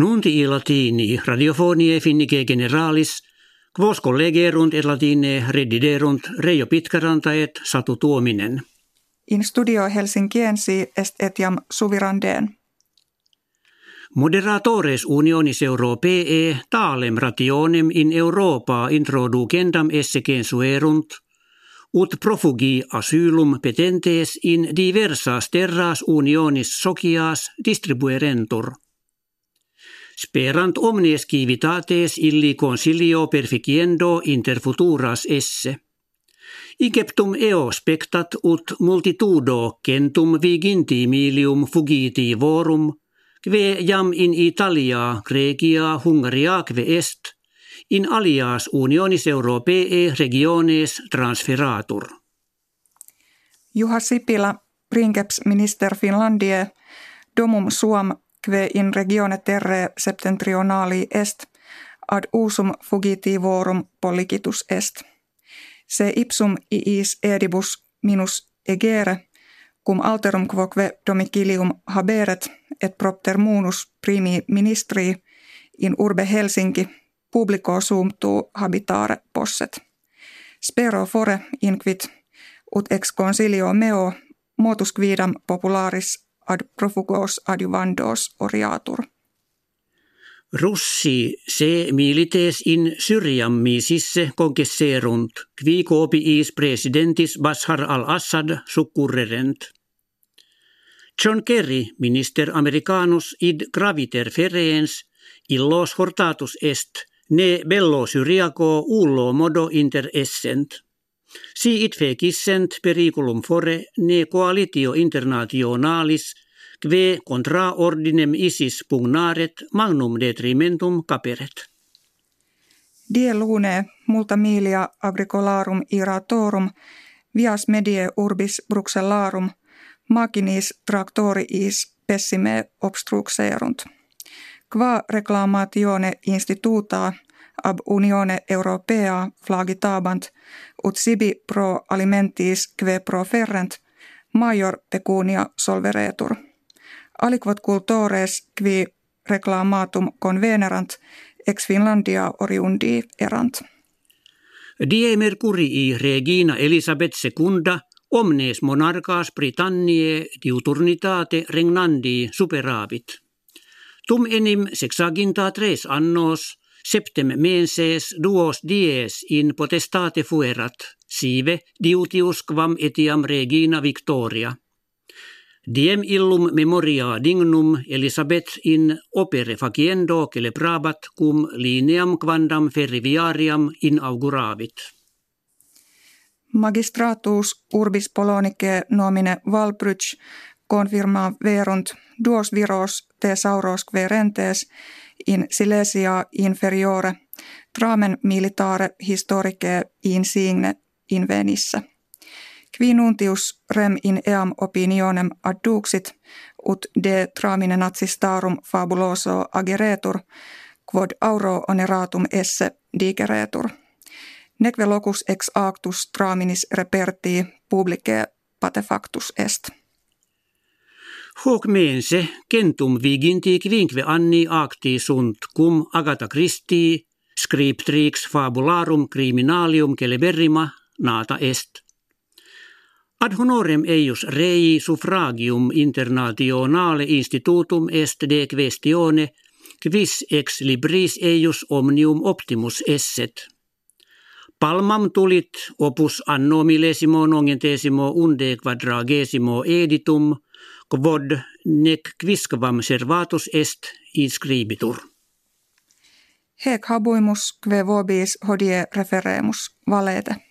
Nunti i latini radiofonie finnike generalis, quos collegerunt et latine rediderunt Reijo Pitkärantaet Satu Tuominen. In studio Helsinkiensi est etiam suvirandeen. Moderatores unionis europee talem rationem in Europa introducendam esse censuerunt, ut profugi asylum petentes in diversas terras unionis socias distribuerentur. Sperant omnes civitates illi consilio perficiendo inter futuras esse. Iceptum eo spectat ut multitudo centum viginti milium fugiti vorum, kve jam in Italia, Grecia, Hungariaque est, in alias unionis europee regiones transferatur. Juha Sipilä, princeps minister Finlandie, domum suam kve in regione terre septentrionali est, ad usum fugitivorum policitus est. Se ipsum iis edibus minus egere, cum alterum quoque domicilium haberet et propter munus primi ministri in urbe Helsinki publico sumtu habitare posset. Spero fore inquit ut ex consilio meo motus quidam popularis ad profugos adjuvandos oriatur. Russi se milites in Syriammisisse congesserunt, qui copiis presidentis Bashar al-Assad succurrerent. John Kerry, minister americanus id graviter fereens, illos hortatus est, ne bello syriaco ullo modo inter essent. Si it fecissent periculum fore ne coalitio internationalis kve contra ordinem isis pugnaret magnum detrimentum caperet. Die lune multa milia agricolarum iratorum vias medie urbis Bruxellarum machinis tractoriis pessime obstruxerunt. Qua reclamatione instituta ab Unione Europea flagitabant ut sibi pro alimentis kve pro ferrent major pecunia solveretur. Aliquot cultores qui reclamatum convenerant ex Finlandia oriundi erant. Die Mercurii regina Elisabeth II omnes monarchas Britanniae diuturnitate regnandi superavit. Tum enim sexaginta tres annos septem menses duos dies in potestate fuerat, sive diutius quam etiam regina Victoria. Diem illum memoria dignum Elisabeth in opere faciendo celebrabat cum lineam quandam ferriviariam inauguravit. Magistratus urbis polonice nomine Valbrych confirma verunt duos viros thesauros querentes in Silesia inferiore tramen militare historice insigne invenissä. Qui nuntius rem in eam opinionem adduxit, ut de tramine nazistarum fabuloso ageretur, quod auro oneratum esse digeretur. Neque locus ex actus traminis reperti publice patefactus est. Hoc mense centum viginti quinque anni acti sunt cum Agatha Christie scriptrix fabularum criminalium celeberrima nata est. Ad honorem eius rei suffragium internationale institutum est de questione quis ex libris eius omnium optimus esset. Palmam tulit opus anno millesimo nongentesimo unde quadragesimo editum quod nec quisquam servatus est inscribitur. Hec habuimus kve vobis hodie referemus valete.